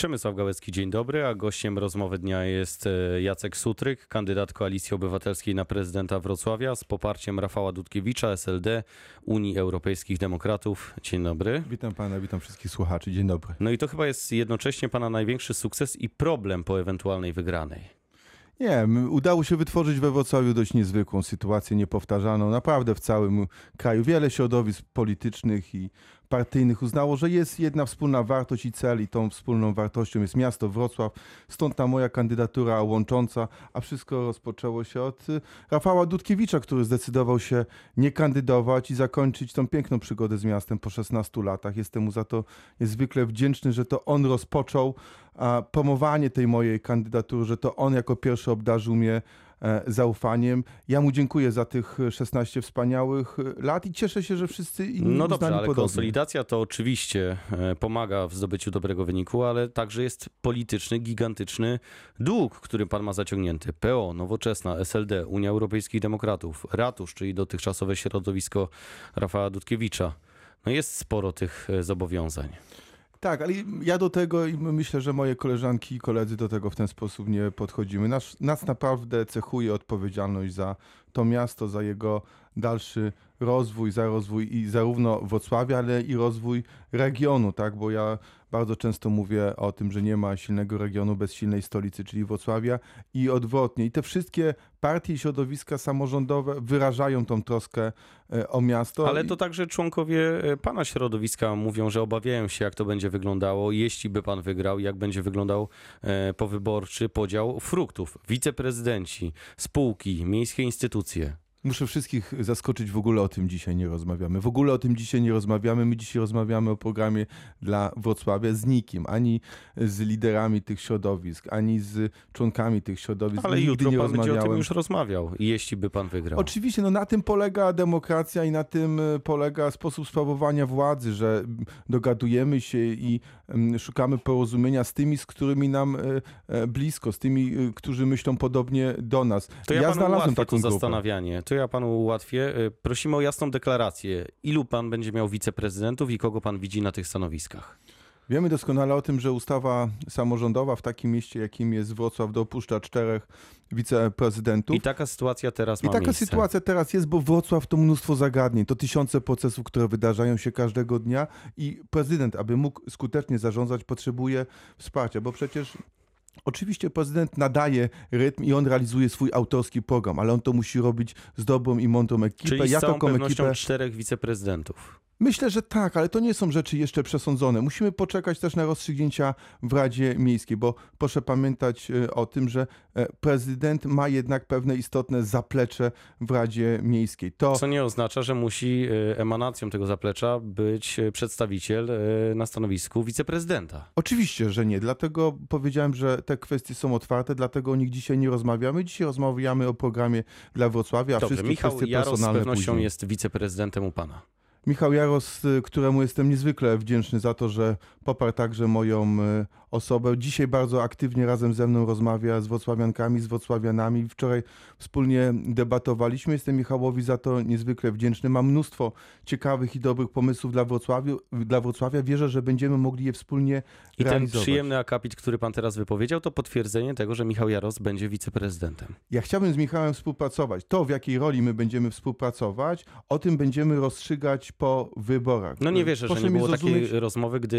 Przemysław Gałecki, dzień dobry, a gościem rozmowy dnia jest e, Jacek Sutryk, kandydat Koalicji Obywatelskiej na prezydenta Wrocławia z poparciem Rafała Dudkiewicza, SLD, Unii Europejskich Demokratów. Dzień dobry. Witam pana, witam wszystkich słuchaczy. Dzień dobry. No i to chyba jest jednocześnie pana największy sukces i problem po ewentualnej wygranej. Nie, udało się wytworzyć we Wrocławiu dość niezwykłą sytuację, niepowtarzaną. Naprawdę w całym kraju wiele środowisk politycznych i partyjnych uznało, że jest jedna wspólna wartość i cel i tą wspólną wartością jest miasto Wrocław. Stąd ta moja kandydatura łącząca, a wszystko rozpoczęło się od y, Rafała Dudkiewicza, który zdecydował się nie kandydować i zakończyć tą piękną przygodę z miastem po 16 latach. Jestem mu za to niezwykle wdzięczny, że to on rozpoczął promowanie tej mojej kandydatury, że to on jako pierwszy obdarzył mnie zaufaniem. Ja mu dziękuję za tych 16 wspaniałych e, lat i cieszę się, że wszyscy inni No dobrze, ale podobnie. konsolidacja to oczywiście e, pomaga w zdobyciu dobrego wyniku, ale także jest polityczny, gigantyczny dług, który pan ma zaciągnięty. PO, Nowoczesna, SLD, Unia Europejskich Demokratów, Ratusz, czyli dotychczasowe środowisko Rafała Dudkiewicza. No jest sporo tych e, zobowiązań. Tak, ale ja do tego i myślę, że moje koleżanki i koledzy do tego w ten sposób nie podchodzimy. Nas, nas naprawdę cechuje odpowiedzialność za to miasto, za jego dalszy rozwój, za rozwój i zarówno Wrocławia, ale i rozwój regionu, tak? Bo ja bardzo często mówię o tym, że nie ma silnego regionu bez silnej stolicy, czyli Wrocławia i odwrotnie. I te wszystkie partie i środowiska samorządowe wyrażają tą troskę e, o miasto. Ale to także członkowie e, pana środowiska mówią, że obawiają się, jak to będzie wyglądało, jeśli by pan wygrał, jak będzie wyglądał e, powyborczy podział fruktów. Wiceprezydenci, spółki, miejskie instytucje. Muszę wszystkich zaskoczyć, w ogóle o tym dzisiaj nie rozmawiamy. W ogóle o tym dzisiaj nie rozmawiamy. My dzisiaj rozmawiamy o programie dla Wrocławia z nikim, ani z liderami tych środowisk, ani z członkami tych środowisk. Ale Nigdy jutro nie pan będzie o tym rozmawiałem. już rozmawiał, jeśli by pan wygrał. Oczywiście, no na tym polega demokracja i na tym e, polega sposób sprawowania władzy, że dogadujemy się i szukamy porozumienia z tymi, z którymi nam e, e, blisko, z tymi, którzy myślą podobnie do nas. To ja, panu znalazłem taką to grupę. zastanawianie. To ja panu ułatwię. Y, Prosimy o jasną deklarację. Ilu pan będzie miał wiceprezydentów i kogo pan widzi na tych stanowiskach? Wiemy doskonale o tym, że ustawa samorządowa w takim mieście, jakim jest Wrocław, dopuszcza czterech wiceprezydentów. I taka sytuacja teraz I ma taka miejsce. sytuacja teraz jest, bo Wrocław to mnóstwo zagadnień, to tysiące procesów, które wydarzają się każdego dnia i prezydent, aby mógł skutecznie zarządzać, potrzebuje wsparcia, bo przecież Oczywiście prezydent nadaje rytm i on realizuje swój autorski program, ale on to musi robić z dobrą i mądrą ekipą. Czyli z ja całą taką pewnością ekipę czterech wiceprezydentów. Myślę, że tak, ale to nie są rzeczy jeszcze przesądzone. Musimy poczekać też na rozstrzygnięcia w Radzie Miejskiej, bo proszę pamiętać e, o tym, że e, prezydent ma jednak pewne istotne zaplecze w Radzie Miejskiej. To Co nie oznacza, że musi y, emanacją tego zaplecza być przedstawiciel na stanowisku wiceprezydenta. oczywiście, że nie. Dlatego powiedziałem, że te kwestie są otwarte, dlatego o nich dzisiaj nie rozmawiamy. Dzisiaj rozmawiamy o programie dla Wrocławia, a Dobrze, wszystkie Michał kwestie z pewnością później. jest wiceprezydentem u pana. Michał Jaros, y, któremu jestem niezwykle wdzięczny za to, że poparł także moją y, osobę. Dzisiaj bardzo aktywnie razem ze mną rozmawia z wrocławiankami, z wrocławianami. Wczoraj wspólnie debatowaliśmy. Jestem Michałowi za to niezwykle wdzięczny. Mam mnóstwo ciekawych i dobrych pomysłów dla, Wrocławiu, dla Wrocławia. Wierzę, że będziemy mogli je wspólnie I ten realizować. przyjemny akapit, który pan teraz wypowiedział, to potwierdzenie tego, że Michał Jaros będzie wiceprezydentem. Ja chciałbym z Michałem współpracować. To, w jakiej roli my będziemy współpracować, o tym będziemy rozstrzygać po wyborach. No nie wierzę, że Proszę nie mi było takiej zrozumieć- rozmowy, gdy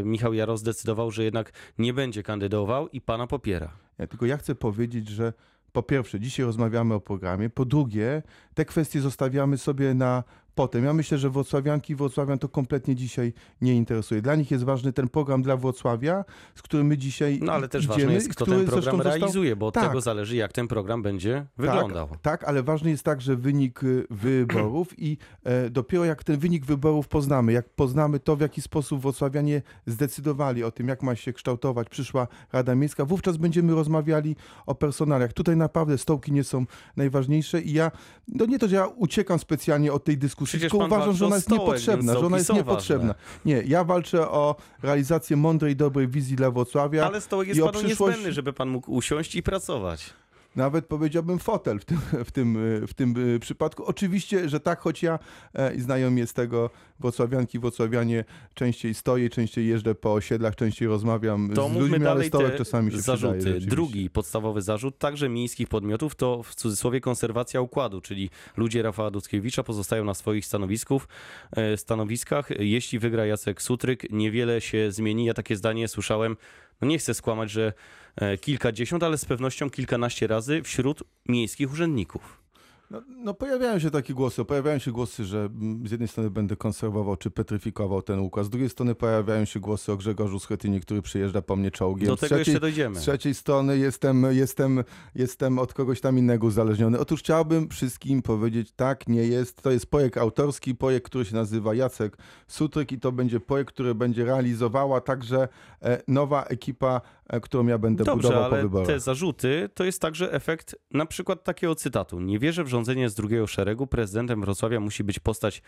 y, Michał Jaros zdecydował, że jednak nie będzie kandydował i pana popiera. Ja, tylko ja chcę powiedzieć, że po pierwsze, dzisiaj rozmawiamy o programie, po drugie, te kwestie zostawiamy sobie na potem. Ja myślę, że wrocławianki i wrocławian to kompletnie dzisiaj nie interesuje. Dla nich jest ważny ten program dla Wrocławia, z którym my dzisiaj No ale też idziemy, ważne jest, kto ten program został- realizuje, bo od Tak. tego zależy, jak ten program będzie wyglądał. Tak, tak, ale ważny jest także wynik y, wyborów i e, dopiero jak ten wynik wyborów poznamy, jak poznamy to, w jaki sposób wrocławianie zdecydowali o tym, jak ma się kształtować przyszła Rada Miejska, wówczas będziemy rozmawiali o personaliach. Tutaj naprawdę stołki nie są najważniejsze i ja, no nie to, że ja uciekam specjalnie od tej dyskusji, Przecież tylko uważam, że ona jest stołek, niepotrzebna, że ona jest niepotrzebna. Nie, ja walczę o realizację mądrej, dobrej wizji dla Wrocławia. Ale stołek jest i panu przyszłość- niezbędny, żeby pan mógł usiąść i pracować. Nawet powiedziałbym fotel w tym, w tym, w tym y, przypadku. Oczywiście, że tak, choć ja e, i znajomi z tego włocławianki, włocławianie częściej stoję, częściej jeżdżę po osiedlach, częściej rozmawiam To z ludźmi, ale dalej stołek te czasami się zarzuty. przydaje. Drugi podstawowy zarzut, także miejskich podmiotów, to w cudzysłowie konserwacja układu, czyli ludzie Rafała Duckiewicza pozostają na swoich stanowisków, e, stanowiskach. Jeśli wygra Jacek Sutryk, niewiele się zmieni. Ja takie zdanie słyszałem, no nie chcę skłamać, że e, kilkadziesiąt, ale z pewnością kilkanaście razy wśród miejskich urzędników. No, no pojawiają się takie głosy, pojawiają się głosy, że mm, z jednej strony będę konserwował czy petryfikował ten układ, z drugiej strony pojawiają się głosy o Grzegorzu Schetynie, który przyjeżdża po mnie czołgiem. Do tego trzeciej- jeszcze dojdziemy. Z trzeciej strony jestem, jestem, jestem od kogoś tam innego uzależniony. Otóż chciałbym wszystkim powiedzieć, tak, nie jest. To jest projekt autorski, projekt, który się nazywa Jacek Sutryk i to będzie projekt, który będzie realizowała także e, nowa ekipa, e, którą ja będę Dobrze, budował po ale wyborach. te zarzuty to jest także efekt na przykład takiego cytatu. Nie wierzę w rządzenie z drugiego szeregu. Prezydentem Wrocławia musi być postać,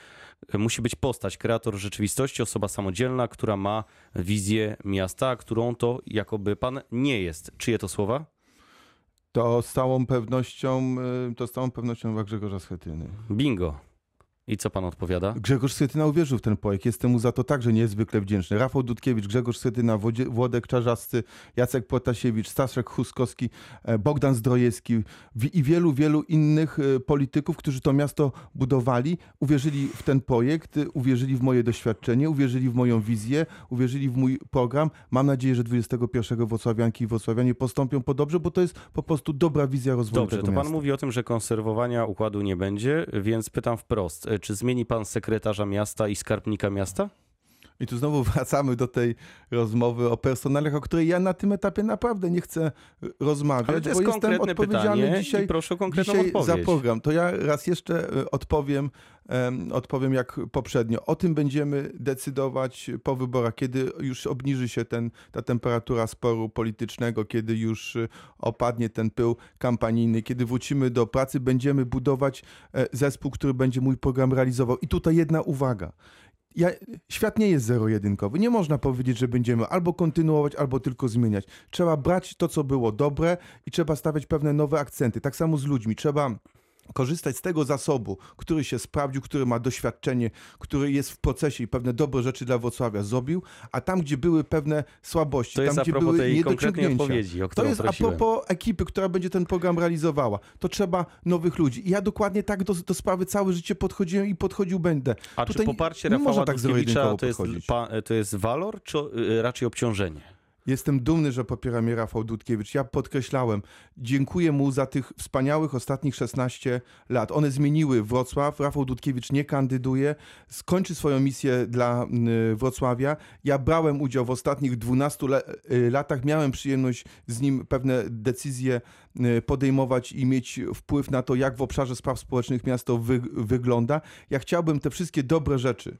musi być postać, kreator rzeczywistości, osoba samodzielna, która ma wizję miasta, którą to jakoby pan nie jest. Czyje to słowa? To z całą pewnością, y, to z całą pewnością Grzegorza Schetyny. Bingo. I co pan odpowiada? Grzegorz Schetyna uwierzył w ten projekt. Jestem mu za to także niezwykle wdzięczny. Rafał Dudkiewicz, Grzegorz Schetyna, Włodek Czarzasty, Jacek Protasiewicz, Staszek Huskowski, e, Bogdan Zdrojewski i wielu, wielu innych e, polityków, którzy to miasto budowali, uwierzyli w ten projekt, e, uwierzyli w moje doświadczenie, uwierzyli w moją wizję, uwierzyli w mój program. Mam nadzieję, że 21 Wrocławianki i Wrocławianie postąpią podobrze, bo to jest po prostu dobra wizja rozwoju Dobrze, to pan miasta. mówi o tym, że konserwowania układu nie będzie, więc pytam wprost. Czy zmieni pan sekretarza miasta i skarbnika miasta? I tu znowu wracamy do tej rozmowy o personaliach, o której ja na tym etapie naprawdę nie chcę y, rozmawiać, Ale to jest bo jestem odpowiedzialny dzisiaj, proszę konkretną dzisiaj za odpowiedź. program. To ja raz jeszcze y, odpowiem, em, odpowiem jak poprzednio. O tym będziemy decydować po wyborach, kiedy już obniży się ten, ta temperatura sporu politycznego, kiedy już y, opadnie ten pył kampanijny, kiedy wrócimy do pracy, będziemy budować e, zespół, który będzie mój program realizował. I tutaj jedna uwaga ja, świat nie jest zero-jedynkowy. Nie można powiedzieć, że będziemy albo kontynuować, albo tylko zmieniać. Trzeba brać to, co było dobre i trzeba stawiać pewne nowe akcenty. Tak samo z ludźmi. Trzeba korzystać z tego zasobu, który się sprawdził, który ma doświadczenie, który jest w procesie i pewne dobre rzeczy dla Wrocławia zrobił, a tam, gdzie były pewne słabości, To tam, gdzie były niedociągnięcia, o to jest prosiłem. a propos ekipy, która będzie ten program realizowała. To trzeba nowych ludzi. I ja dokładnie tak do, do sprawy całe życie podchodziłem i podchodził będę. A Tutaj czy poparcie Rafała tak to jest, to jest walor, czy y, raczej obciążenie? Jestem dumny, że popiera mnie Rafał Dudkiewicz. Ja podkreślałem, dziękuję mu za tych wspaniałych ostatnich 16 lat. One zmieniły Wrocław. Rafał Dudkiewicz nie kandyduje, skończy swoją misję dla y, Wrocławia. Ja brałem udział w ostatnich 12 le- y, latach, miałem przyjemność z nim pewne decyzje y, podejmować i mieć wpływ na to, jak w obszarze spraw społecznych miasto wy- wygląda. Ja chciałbym te wszystkie dobre rzeczy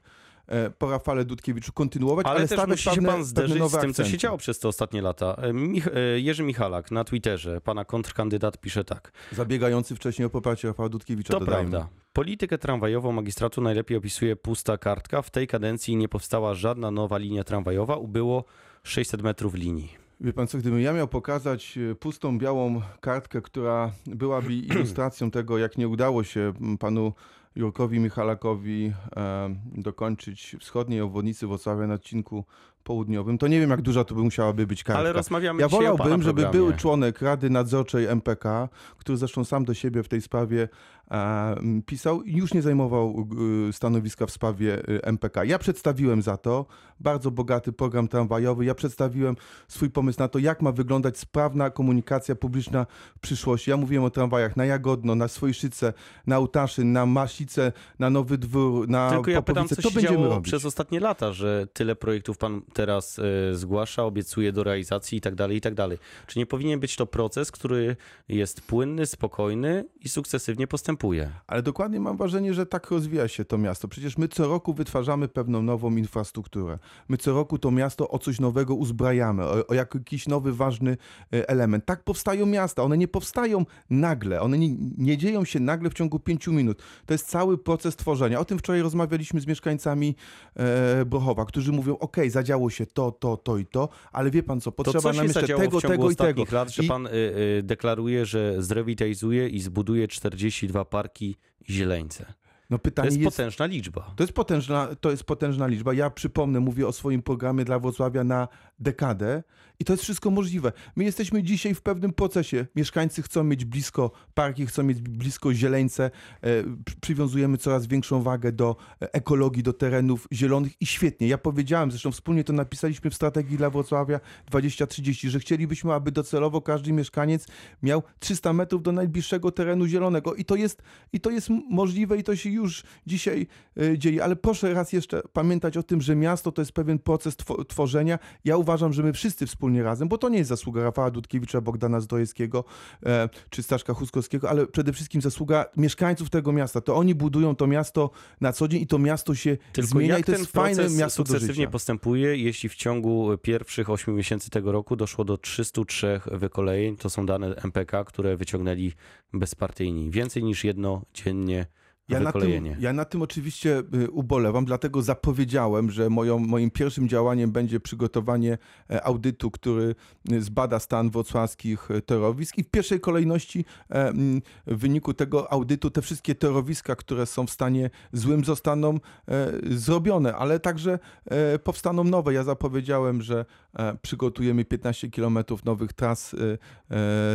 po Rafale Dudkiewiczu kontynuować, ale, Ale, też musi się pewne, pan zderzyć z tym, co się akcenty. działo przez te ostatnie lata. E, Mich e, Jerzy Michalak na Twitterze, pana kontrkandydat pisze tak. Zabiegający wcześniej o poparcie Rafała Dudkiewicza. To dodajmy. prawda. Politykę tramwajową magistratu najlepiej opisuje pusta kartka. W tej kadencji nie powstała żadna nowa linia tramwajowa, ubyło 600 metrów linii. Wie pan co, gdybym ja miał pokazać e, pustą białą kartkę, która byłaby ilustracją tego, jak nie udało się panu Jurkowi Michalakowi e, dokończyć wschodniej obwodnicy Wrocławia na odcinku południowym, to nie wiem, jak duża to by musiałaby być kartka. Ale rozmawiamy Ja wolałbym, żeby programie. był członek Rady Nadzorczej MPK, który zresztą sam do siebie w tej sprawie e, pisał i już nie zajmował y, stanowiska w sprawie y, MPK. Ja przedstawiłem za to bardzo bogaty program tramwajowy. Ja przedstawiłem swój pomysł na to, jak ma wyglądać sprawna komunikacja publiczna w przyszłości. Ja mówiłem o tramwajach na Jagodno, na Swojszyce, na Utaszyn, na Masice, na Nowy Dwór, na Tylko ja pytam, co To się działo robić. przez ostatnie lata, że tyle projektów pan teraz e, zgłasza, obiecuje do realizacji i tak dalej, i tak dalej. Czy nie powinien być to proces, który jest płynny, spokojny i sukcesywnie postępuje? Ale dokładnie mam wrażenie, że tak rozwija się to miasto. Przecież my co roku wytwarzamy pewną nową infrastrukturę. My co roku to miasto o coś nowego uzbrajamy, o, o jakiś nowy, ważny e, element. Tak powstają miasta. One nie powstają nagle. One nie, nie dzieją się nagle w ciągu pięciu minut. To jest cały proces tworzenia. O tym wczoraj rozmawialiśmy z mieszkańcami e, Brochowa, którzy mówią, ok, zadziało działo się to, to, to i to, ale wie pan co, To potrzeba co się nam jeszcze tego, tego i tego. lat, że I- pan y, y, deklaruje, że zrewitalizuje i zbuduje 42 parki zieleńce. No To pytanie jest jest, potężna liczba. To jest, potężna, to jest potężna liczba. Ja przypomnę, mówię o swoim programie dla Wrocławia na dekadę i to jest wszystko możliwe. My jesteśmy dzisiaj w pewnym procesie. Mieszkańcy chcą mieć blisko parki, chcą mieć blisko zieleńce. E, przy- Przywiązujemy coraz większą wagę do e, ekologii, do terenów zielonych i świetnie. Ja powiedziałem, zresztą wspólnie to napisaliśmy w strategii dla Wrocławia 2030, że chcielibyśmy, aby docelowo każdy mieszkaniec miał 300 metrów do najbliższego terenu zielonego i to jest, i to jest możliwe i to się już dzisiaj e, dzieje. Ale proszę raz jeszcze pamiętać o tym, że miasto to jest pewien proces two- tworzenia. Ja uważam, że my wszyscy wspólnie razem, bo to nie jest zasługa Rafała Dudkiewicza, Bogdana Zdrojewskiego e, czy Staszka Huskowskiego, ale przede wszystkim zasługa mieszkańców tego miasta. To oni budują to miasto na co dzień i to miasto się Tylko zmienia jak i to ten jest fajne miasto sukcesywnie postępuje, jeśli w ciągu pierwszych 8 miesięcy tego roku doszło do 303 wykolejeń, to są dane MPK, które wyciągnęli bezpartyjni. Więcej niż jedno dziennie Ja na, tym, ja na tym oczywiście y, ubolewam, dlatego zapowiedziałem, że moją, moim pierwszym działaniem będzie przygotowanie e, audytu, który y, zbada stan wrocławskich e, torowisk i w pierwszej kolejności e, w wyniku tego audytu te wszystkie torowiska, które są w stanie złym zostaną e, zrobione, ale także powstaną nowe. Ja zapowiedziałem, że przygotujemy 15 kilometrów nowych tras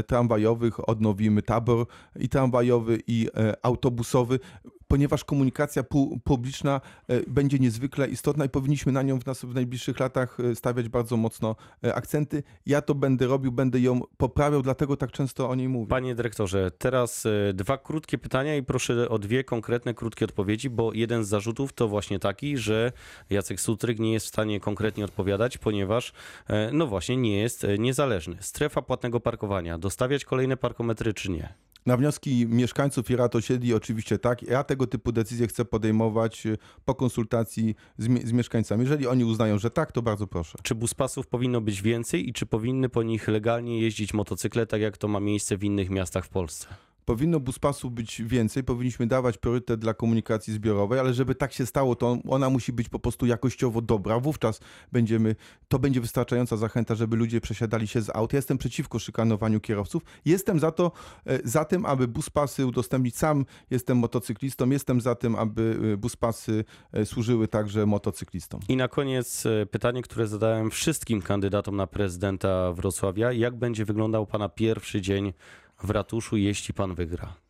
tramwajowych, odnowimy tabor i tramwajowy i autobusowy ponieważ komunikacja pu- publiczna e, będzie niezwykle istotna i powinniśmy na nią w, nas, w najbliższych latach e, stawiać bardzo mocno e, akcenty. Ja to będę robił, będę ją poprawiał, dlatego tak często o niej mówię. Panie dyrektorze, teraz dwa krótkie pytania i proszę o dwie konkretne, krótkie odpowiedzi, bo jeden z zarzutów to właśnie taki, że Jacek Sutryk nie jest w stanie konkretnie odpowiadać, ponieważ no właśnie nie jest niezależny. Strefa płatnego parkowania, dostawiać kolejne parkometry czy nie? Na wnioski mieszkańców i rad oczywiście tak. Ja tego typu decyzje chcę podejmować e, po konsultacji z, z mieszkańcami. Jeżeli oni uznają, że tak, to bardzo proszę. Czy buspasów powinno być więcej i czy powinny po nich legalnie jeździć motocykle, tak jak to ma miejsce w innych miastach w Polsce? Powinno buspasów być więcej, powinniśmy dawać priorytet dla komunikacji zbiorowej, ale żeby tak się stało, to ona musi być po prostu jakościowo dobra. Wówczas będziemy, to będzie wystarczająca zachęta, żeby ludzie przesiadali się z aut. Ja jestem przeciwko szykanowaniu kierowców. Jestem za to, e, za tym, aby buspasy udostępnić. Sam jestem motocyklistą, jestem za tym, aby e, buspasy e, służyły także motocyklistom. I na koniec pytanie, które zadałem wszystkim kandydatom na prezydenta Wrocławia. Jak będzie wyglądał pana pierwszy dzień w ratuszu, jeśli pan wygra?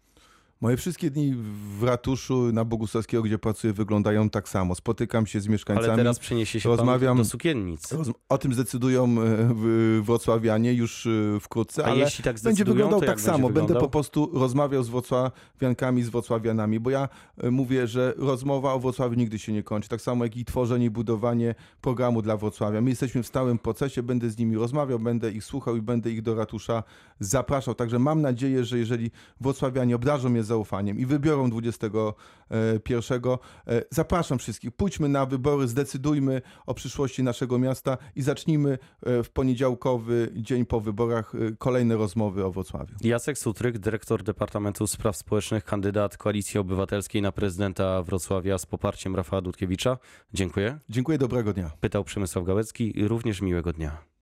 Moje wszystkie dni w ratuszu na Bogusławskiego, gdzie pracuję, wyglądają tak samo. Spotykam się z mieszkańcami. Ale teraz przeniesie się rozmawiam- do sukiennic. Roz- O tym zdecydują e, w- wrocławianie już e, wkrótce, A ale jeśli tak będzie wyglądał tak samo. będzie Będę wyglądał? po prostu rozmawiał z wrocławiankami, z wrocławianami, bo ja e, mówię, że rozmowa o Wrocławiu nigdy się nie kończy. Tak samo jak i tworzenie i budowanie programu dla Wrocławia. My jesteśmy w stałym procesie, będę z nimi rozmawiał, będę ich słuchał i będę ich do ratusza zapraszał. Także mam nadzieję, że jeżeli wrocławianie obdarzą mnie zaufaniem i wybiorą 21, e, zapraszam wszystkich. Pójdźmy na wybory, zdecydujmy o przyszłości naszego miasta i zacznijmy e, w poniedziałkowy dzień po wyborach e, kolejne rozmowy o Wrocławiu. Jacek Sutryk, dyrektor Departamentu Spraw Społecznych, kandydat Koalicji Obywatelskiej na prezydenta Wrocławia z poparciem Rafała Dudkiewicza. Dziękuję. Dziękuję, dobrego dnia. Pytał Przemysław Gałecki. Również miłego dnia.